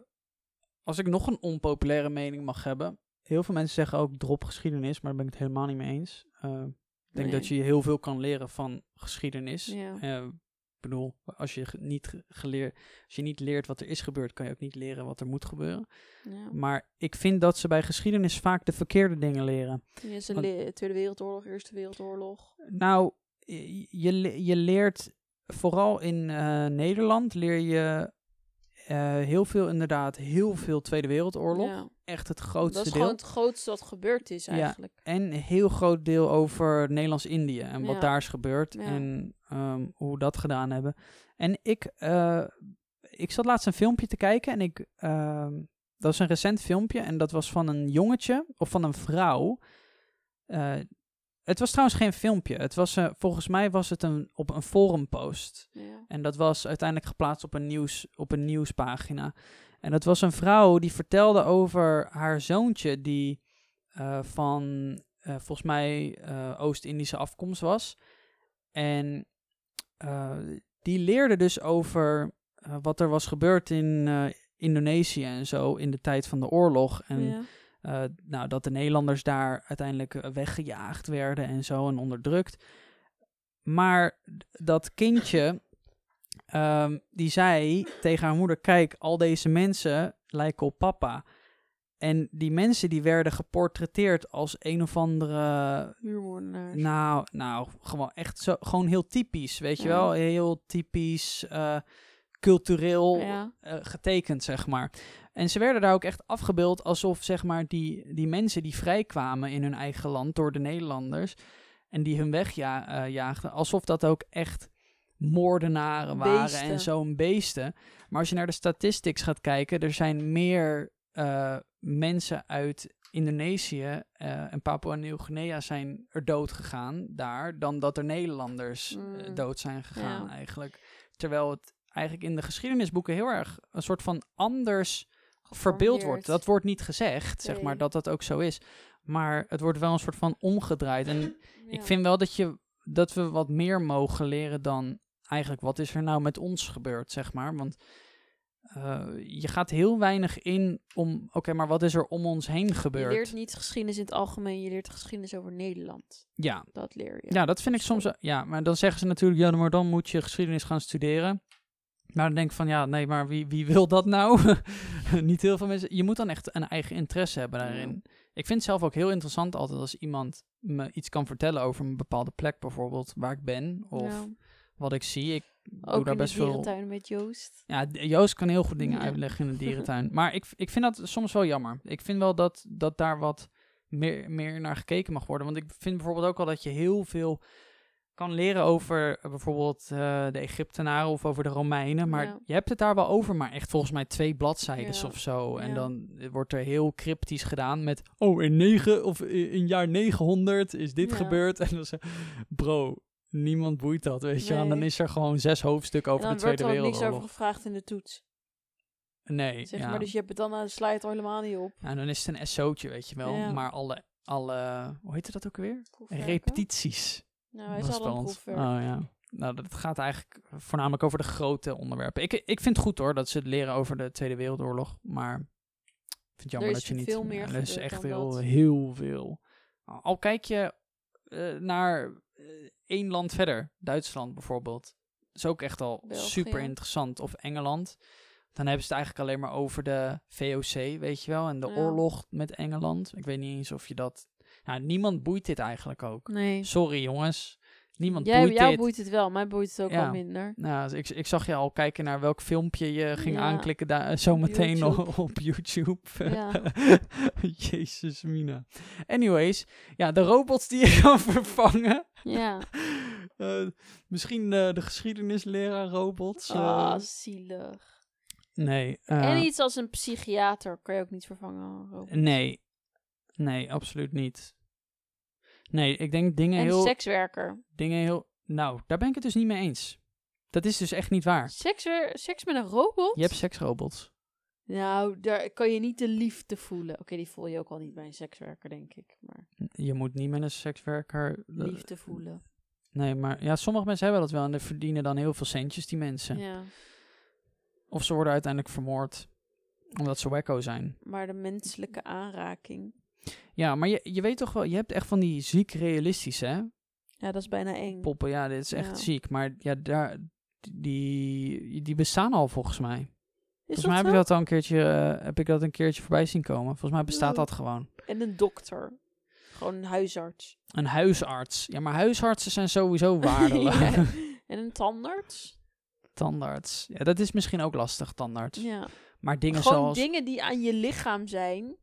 als ik nog een onpopulaire mening mag hebben. Heel veel mensen zeggen ook drop geschiedenis, maar daar ben ik het helemaal niet mee eens. Eh, ik denk Nee. dat je heel veel kan leren van geschiedenis. Ja. Ik bedoel, als je niet ge- geleerd, als je niet leert wat er is gebeurd, kan je ook niet leren wat er moet gebeuren. Ja. Maar ik vind dat ze bij geschiedenis vaak de verkeerde dingen leren. Ja, ze Want- le- Tweede Wereldoorlog, Eerste Wereldoorlog. Nou, je, je, le- je leert vooral in eh, Nederland leer je heel veel inderdaad, heel veel Tweede Wereldoorlog. Ja. Echt het Dat grootste is deel. gewoon het grootste wat gebeurd is Ja. eigenlijk. En een heel groot deel over Nederlands-Indië en wat Ja. daar is gebeurd Ja. en ehm, hoe we dat gedaan hebben. En ik, eh, ik zat laatst een filmpje te kijken en ik, ehm, dat is een recent filmpje en dat was van een jongetje of van een vrouw. Eh, het was trouwens geen filmpje. Het was, eh, volgens mij was het een, op een forumpost. Ja. En dat was uiteindelijk geplaatst op een, nieuws, op een nieuwspagina. En dat was een vrouw die vertelde over haar zoontje die eh, van eh, volgens mij Oost-Indische afkomst was. En die leerde dus over wat er was gebeurd in Indonesië en zo in de tijd van de oorlog. En Ja. Eh, nou, dat de Nederlanders daar uiteindelijk eh, weggejaagd werden en zo en onderdrukt. Maar dat kindje, ehm, die zei tegen haar moeder, kijk, al deze mensen lijken op papa. En die mensen die werden geportretteerd als een of andere Huurmoordenaars. nou, nou, gewoon echt zo, gewoon heel typisch, weet je wel? Heel typisch eh, cultureel Ja. getekend, zeg maar. En ze werden daar ook echt afgebeeld alsof, zeg maar, die, die mensen die vrijkwamen in hun eigen land door de Nederlanders en die hun wegjaagden, alsof dat ook echt moordenaren waren Beesten. en zo'n beesten. Maar als je naar de statistics gaat kijken, er zijn meer eh, mensen uit Indonesië eh, en Papua Nieuw-Guinea zijn er dood gegaan daar, dan dat er Nederlanders eh, Mm. dood zijn gegaan Ja. eigenlijk. Terwijl het eigenlijk in de geschiedenisboeken heel erg een soort van anders verbeeld wordt. Dat wordt niet gezegd, zeg maar, dat dat ook zo is. Maar het wordt wel een soort van omgedraaid. En ik vind wel dat, je, dat we wat meer mogen leren dan eigenlijk wat is er nou met ons gebeurd, zeg maar. Want eh, je gaat heel weinig in om, oké, maar wat is er om ons heen Je gebeurd? leert niet geschiedenis in het algemeen, je leert geschiedenis over Nederland. Ja, Dat leer je. ja, dat vind ik soms. Ja, maar dan zeggen ze natuurlijk, ja, maar dan moet je geschiedenis gaan studeren. Maar dan denk ik van, ja, nee, maar wie, wie wil dat nou? Niet heel veel mensen. Je moet dan echt een eigen interesse hebben daarin. Ik vind het zelf ook heel interessant altijd als iemand me iets kan vertellen over een bepaalde plek bijvoorbeeld, waar ik ben of Ja. wat ik zie. Ik doe Ook daar in de best veel. dierentuin met Joost. Ja, Joost kan heel goed dingen Ja. uitleggen in de dierentuin. Maar ik, ik vind dat soms wel jammer. Ik vind wel dat, dat daar wat meer, meer naar gekeken mag worden. Want ik vind bijvoorbeeld ook wel dat je heel veel kan leren over eh, bijvoorbeeld eh, de Egyptenaren of over de Romeinen. Maar Ja. je hebt het daar wel over, maar echt volgens mij twee bladzijden Ja. of zo. En Ja. dan wordt er heel cryptisch gedaan met... Oh, in, negen, of in, jaar 900 is dit gebeurd. En dan zeg bro... Niemand boeit dat, weet je. En dan is er gewoon zes hoofdstukken En over dan de wordt Tweede er ook niks Wereldoorlog. over gevraagd in de toets. Nee, Zeg maar, dus je hebt het dan, dan sla je het er helemaal niet op. Ja, dan is het een SO'tje, weet je wel. Maar alle, alle, hoe heet dat ook? Proefwerken. Repetities. Nou, wij was hadden een. Oh ja. Nou, dat gaat eigenlijk voornamelijk over de grote onderwerpen. Ik, ik vind het goed hoor, dat ze het leren over de Tweede Wereldoorlog. Maar ik vind het jammer Er dat is je niet... veel meer ja, er is echt heel, dat. heel veel. Al kijk je eh, naar eh, één land verder, Duitsland bijvoorbeeld. Dat is ook echt al België. super interessant. Of Engeland. Dan hebben ze het eigenlijk alleen maar over de VOC, weet je wel. En de Ja. oorlog met Engeland. Ik weet niet eens of je dat... Nou, niemand boeit dit eigenlijk ook. Nee. Sorry jongens. Niemand Jij, boeit jou dit. boeit het wel, mij boeit het ook Ja. wel minder. Nou, dus ik, ik zag je al kijken naar welk filmpje je ging Ja, aanklikken daar zometeen YouTube. op, op YouTube. Ja. Jezus, Mina. Anyways, ja, de robots die je kan vervangen. Ja. Eh, misschien eh, de geschiedenisleraar robots. eh. Ah, zielig. nee. eh, en iets als een psychiater kan je ook niet vervangen. Nee. Nee, absoluut niet. Nee, ik denk dingen En heel, sekswerker. dingen heel... Nou, daar ben ik het dus niet mee eens. Dat is dus echt niet waar. Seks met een robot? Je hebt seksrobots. Nou, daar kan je niet de liefde voelen. Oké, die voel je ook al niet bij een sekswerker, denk ik. Maar Je moet niet met een sekswerker... liefde voelen. Nee, maar ja, sommige mensen hebben dat wel en die verdienen dan heel veel centjes, die mensen. Ja. Of ze worden uiteindelijk vermoord omdat ze wacko zijn. Maar de menselijke aanraking. Ja, maar je, je weet toch wel, je hebt echt van die ziek realistische hè? Ja, dat is bijna eng. poppen. Ja, dit is echt Ja. ziek. Maar ja, daar, die, die bestaan al volgens mij. Is Volgens mij heb ik dat al een keertje, eh, heb ik dat een keertje voorbij zien komen. Volgens mij bestaat Oh. dat gewoon. En een dokter. Gewoon een huisarts. Een huisarts. Ja, maar huisartsen zijn sowieso waardeloos. Ja. En een tandarts. Tandarts. Ja, dat is misschien ook lastig, tandarts. Ja. Maar dingen Gewoon zoals... dingen die aan je lichaam zijn.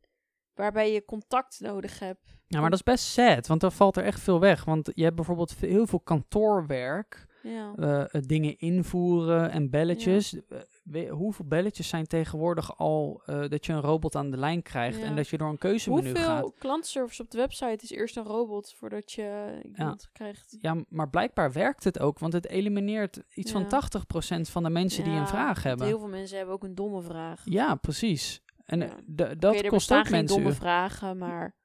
Waarbij je contact nodig hebt. Ja, maar dat is best sad, want dan valt er echt veel weg. Want je hebt bijvoorbeeld heel veel kantoorwerk, Ja. eh, eh, dingen invoeren en belletjes. Eh, we- hoeveel belletjes zijn tegenwoordig al dat je een robot aan de lijn krijgt Ja. en dat je door een keuzemenu Hoeveel gaat? klantservice op de website is eerst een robot voordat je iemand krijgt? Ja, maar blijkbaar werkt het ook, want het elimineert iets van 80% van de mensen die een vraag hebben. Heel veel mensen hebben ook een domme vraag. Ja, precies. En eh, Ja. dat kost ook geen mensen. domme vragen, maar...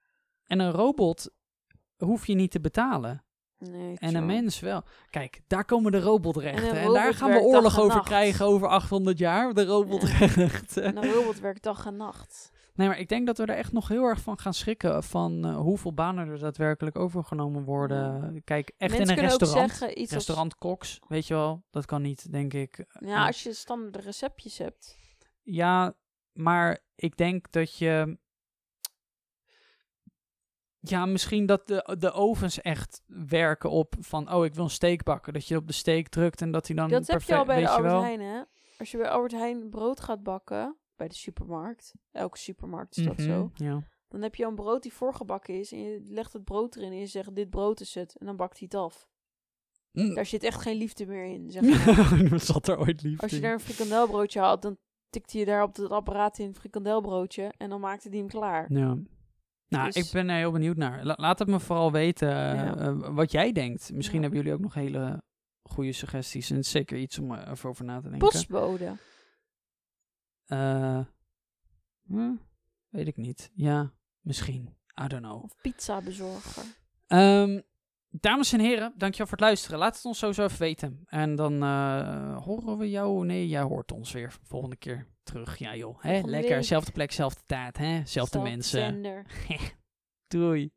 En een robot hoef je niet te betalen. Nee, En een mens wel. Kijk, daar komen de robotrechten. En En, daar gaan we oorlog over nacht. krijgen over 800 jaar. De robotrechten. En een robot werkt dag en nacht. Nee, maar ik denk dat we er echt nog heel erg van gaan schrikken. Van eh, hoeveel banen er daadwerkelijk overgenomen worden. Kijk, echt Mensen in een restaurant. zeggen iets als... Restaurant koks, weet je wel. Dat kan niet, denk ik. Ja, als je standaard receptjes hebt. Ja, maar ik denk dat je. Ja, misschien dat de, de ovens echt werken op van, oh, ik wil een steak bakken. Dat je op de steak drukt en dat hij dan Dat heb je al bij de Albert wel. Heijn, hè? Als je bij Albert Heijn brood gaat bakken, bij de supermarkt, elke supermarkt is dat Mhm, zo, Ja. dan heb je een brood die voorgebakken is en je legt het brood erin en je zegt, dit brood is het. En dan bakt hij het af. Daar zit echt geen liefte meer in, zeg maar. Zat er ooit liefde Als je daar een frikandelbroodje had, dan tikte je daar op het apparaat in een frikandelbroodje en dan maakte die hem klaar. Ja. Nou, Dus- ik ben er heel benieuwd naar. La- laat het me vooral weten eh, Ja. eh, wat jij denkt. Misschien Ja. hebben jullie ook nog hele goede suggesties. En zeker iets om eh, even over na te denken. Postbode. Eh, hm, weet ik niet. Ja, misschien. I don't know. Of pizzabezorger. Ehm, dames en heren, dankjewel voor het luisteren. Laat het ons sowieso even weten. En dan eh, horen we jou. Nee, jij hoort ons weer volgende keer terug. Ja joh, hè? Lekker. week. Zelfde plek, zelfde tijd, hè? Zelfde mensen. Doei.